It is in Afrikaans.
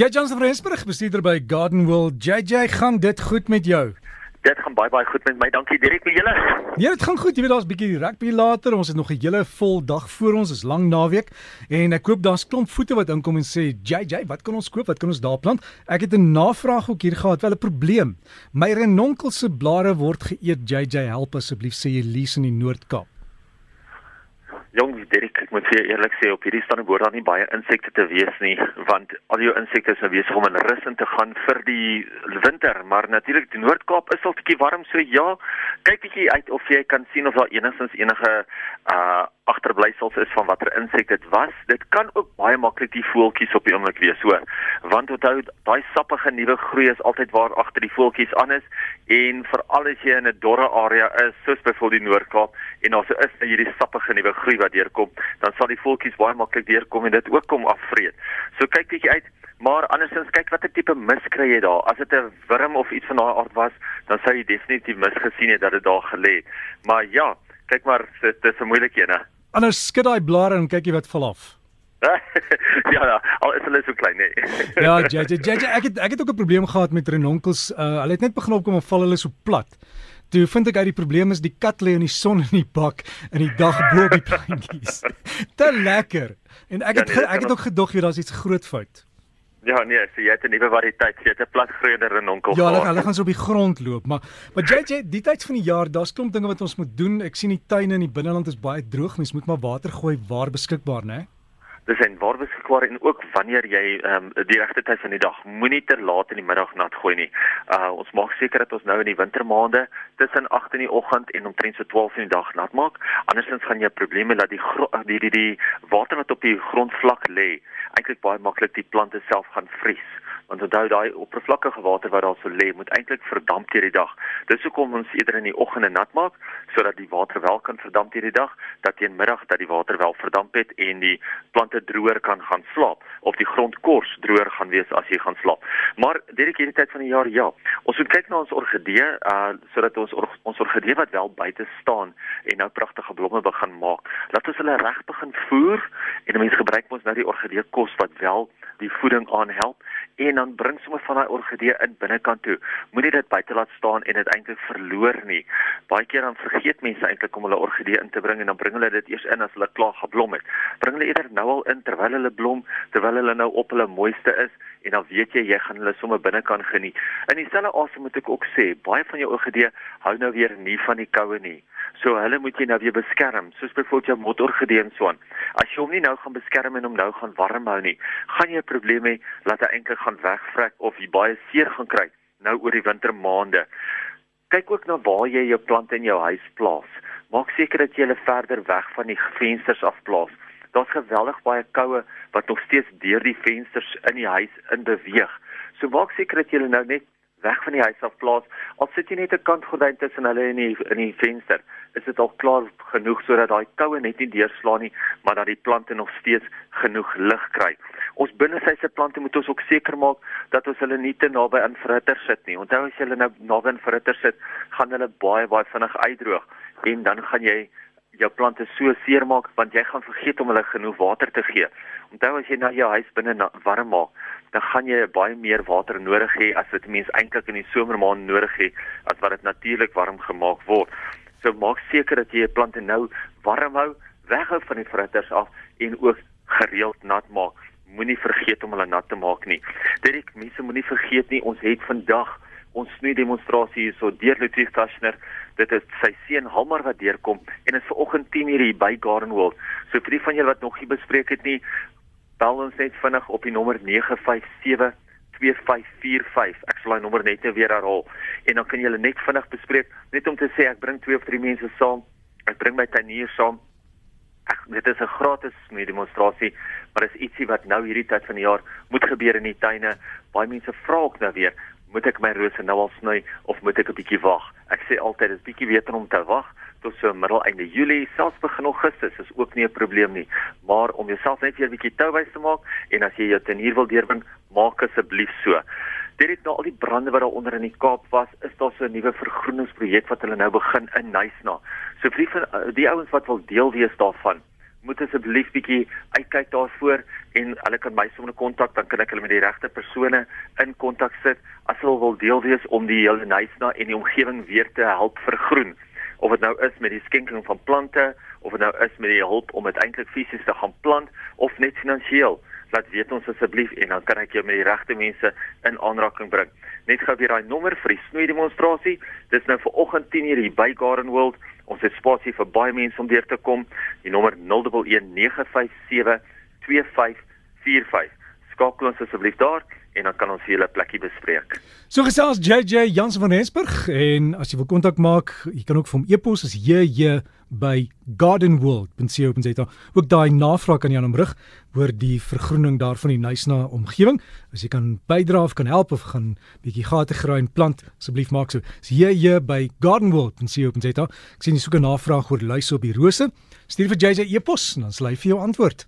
JJ van Rensburg, bestuurder by Garden World. JJ, gaan dit goed met jou? Dit gaan baie baie goed met my. Dankie direk met julle. Ja, dit gaan goed. Jy weet daar's 'n bietjie rugby later. Ons het nog 'n hele vol dag voor ons. Dis lang naweek en ek koop daar's klomp voete wat inkom en sê, "JJ, wat kan ons koop? Wat kan ons daar plant?" Ek het 'n navraag ook hier gehad, wel 'n probleem. My renonkel se blare word geëet. JJ, help asseblief sê jy lees in die Noord-Kaap. Jong, Derek, ek moet vir eerlik sê op hierdie stande behoort daar nie baie insekte te wees nie, want al jou insekte is nou besig om in rus in te gaan vir die winter, maar natuurlik die Noord-Kaap is al bietjie warm, so ja, kyk bietjie uit of jy kan sien of daar enigstens enige uh agterblysels is van watter insek dit was. Dit kan ook baie maklik die voeltjies op die oomblik wees, hoor. Want onthou, daai sappige nuwe groei is altyd waar agter die voeltjies aan is en veral as jy in 'n dorre area is, soos byvoorbeeld die Noord-Kaap en daar so is hierdie sappige nuwe groei wat deurkom, dan sal die voeltjies baie maklik deurkom en dit ook kom afvreet. So kyk bietjie uit, maar andersins kyk watter tipe mis kry jy daar. As dit 'n wurm of iets van daai aard was, dan sou jy definitief mis gesien het dat dit daar gelê het. Maar ja, kyk maar, dit is 'n moeilike een. Anders skud daai blare en kyk jy wat val af. ja, ja, al is hulle so klein, nee. ja, JJ, JJ, ek het ek het ook 'n probleem gehad met renonkels. Uh, hulle het net begin opkom en val hulle so plat. Toe vind ek uit die probleem is die kat lê in die son in die bak in die dag bo op die plantjies. Te lekker. En ek het ja, nee, ek het ook gedog jy daar's iets groot fout. Ja nee, so jy het 'n nuwe variëteit, jy het 'n platgroeiende renonkel. Ja, hulle, hulle gaan so op die grond loop, maar maar JJ, die tyd van die jaar, daar's klomp dinge wat ons moet doen. Ek sien die tuine in die binneland is baie droog, mens moet maar water gooi waar beskikbaar, né? Nee? Dis en waar beskikbaar en ook wanneer jy ehm um, die regte tyd van die dag moenie te laat in die middag nat gooi nie. Uh ons maak seker dat ons nou in die wintermaande tussen 8 in die oggend en omtrent so 12 in die dag nat maak. Andersins gaan jy probleme dat die die die die water wat op die grondvlak lê, eintlik baie maklik die plante self gaan vries want onthou daai oppervlakkige water wat daar so lê moet eintlik verdamp deur die dag. Dis hoekom ons eerder in die oggende nat maak sodat die water wel kan verdamp deur die dag, dat teen middag dat die water wel verdamp het en die plante droër kan gaan slaap of die grond kors droër gaan wees as jy gaan slaap. Maar direk hierdie tyd van die jaar ja, ons moet kyk na ons orgidee uh sodat ons or ons orgidee wat wel buite staan en nou pragtige blomme begin maak. Laat ons hulle reg begin voer en mense gebruik ons nou die orgidee kos wat wel die voeding aanhelp en dan bring sommer van daai orgidee in binnekant toe. Moenie dit buite laat staan en dit eintlik verloor nie. Baie keer dan vergeet mense eintlik om hulle orgidee in te bring en dan bring hulle dit eers in as hulle klaar geblom het. Bring hulle eerder nou al in terwyl hulle blom, terwyl hulle nou op hulle mooiste is en dan weet jy jy gaan hulle sommer binnekant geniet. In dieselfde asem moet ek ook sê, baie van jou orgidee hou nou weer nie van die koue nie. So hulle moet jy nou weer beskerm, soos byvoorbeeld jou motorgedeen swaan. As jy hom nie nou gaan beskerm en hom nou gaan warm hou nie, gaan jy 'n probleem hê dat hy eintlik gaan wegvrek of jy baie seer gaan kry nou oor die wintermaande. Kyk ook na waar jy jou plante in jou huis plaas. Maak seker dat jy hulle verder weg van die vensters af plaas. Daar's geweldig baie koue wat nog steeds deur die vensters in die huis in beweeg. So maak seker dat jy nou net weg van die huis af plaas. Al sit jy net 'n kantgordyn tussen hulle in die in die venster, is dit al klaar genoeg sodat daai koue net nie deurslaan nie, maar dat die plante nog steeds genoeg lig kry. Ons binnesyse plante moet ons ook seker maak dat ons hulle nie te naby aan verhitter sit nie. Onthou as jy hulle nou naby aan verhitter sit, gaan hulle baie baie vinnig uitdroog en dan gaan jy jou plante so seermaak want jy gaan vergeet om hulle genoeg water te gee. Onthou as jy nou jou huis binne warm maak, dan gaan jy baie meer water nodig hê as wat mense eintlik in die somermaande nodig het as wat dit natuurlik warm gemaak word. So maak seker dat jy jou plante nou warm hou, weghou van die fritters af en ook gereeld nat maak. Moenie vergeet om hulle nat te maak nie. Dit mense moenie vergeet nie, ons het vandag ons snoei demonstrasie hier so deur Ludwig Taschner. Dit is sy seun Halmar wat deurkom en is vanoggend 10:00 hier by Garden World. So vir die van julle wat nog nie bespreek het nie, bel ons net vinnig op die nommer 957 2545. Ek sal daai nommer net weer herhaal en dan kan julle net vinnig bespreek net om te sê ek bring twee of drie mense saam. Ek bring my tuinier saam. Ag dit is 'n gratis demonstrasie, maar is ietsie wat nou hierdie tyd van die jaar moet gebeur in die tuine. Baie mense vra ook nou weer, moet ek my rose nou al sny of moet ek 'n bietjie wag? Ek sê altyd dis bietjie beter om te wag tot so middel einde Julie, selfs begin Augustus is ook nie 'n probleem nie. Maar om jouself net weer 'n bietjie touwys te maak en as jy jou tenier wil deurbring, maak asseblief so. Dit het nou al die brande wat daar onder in die Kaap was, is daar so 'n nuwe vergroeningsprojek wat hulle nou begin in Nysna. So vir die, die ouens wat wil deel wees daarvan, moet asseblief bietjie uitkyk daarvoor en hulle kan my sommer kontak dan kan ek hulle met die regte persone in kontak sit. As hulle wil deel wees om die hele Nysna en die omgewing weer te help vergroen. Of dit nou is met die skenking van plante of dit nou is met die hulp om dit eintlik fisies te gaan plant of net finansiëel laat weet ons asseblief en dan kan ek jou met die regte mense in aanraking bring. Net gou weer daai nommer vir die snoei demonstrasie. Dis nou vir oggend 10:00 hier by Garden World. Ons het spasie vir baie mense om deur te kom. Die nommer 0119572545. Skakel ons asseblief daar en dan kan ons julle plekkie bespreek. So gesels JJ Jansen van Rensburg en as jy wil kontak maak, jy kan ook vir hom e-pos as JJ by gardenworld.co.za. Ook daai navraag kan jy aan hom rig oor die vergroening daar van die Nysna omgewing. As jy kan bydra of kan help of gaan bietjie gate graai en plant, asseblief maak so. Jy JJ by gardenworld.co.za, ek sien jy soek 'n navraag oor luise op die rose. Stuur vir JJ e-pos en dan sal hy vir jou antwoord.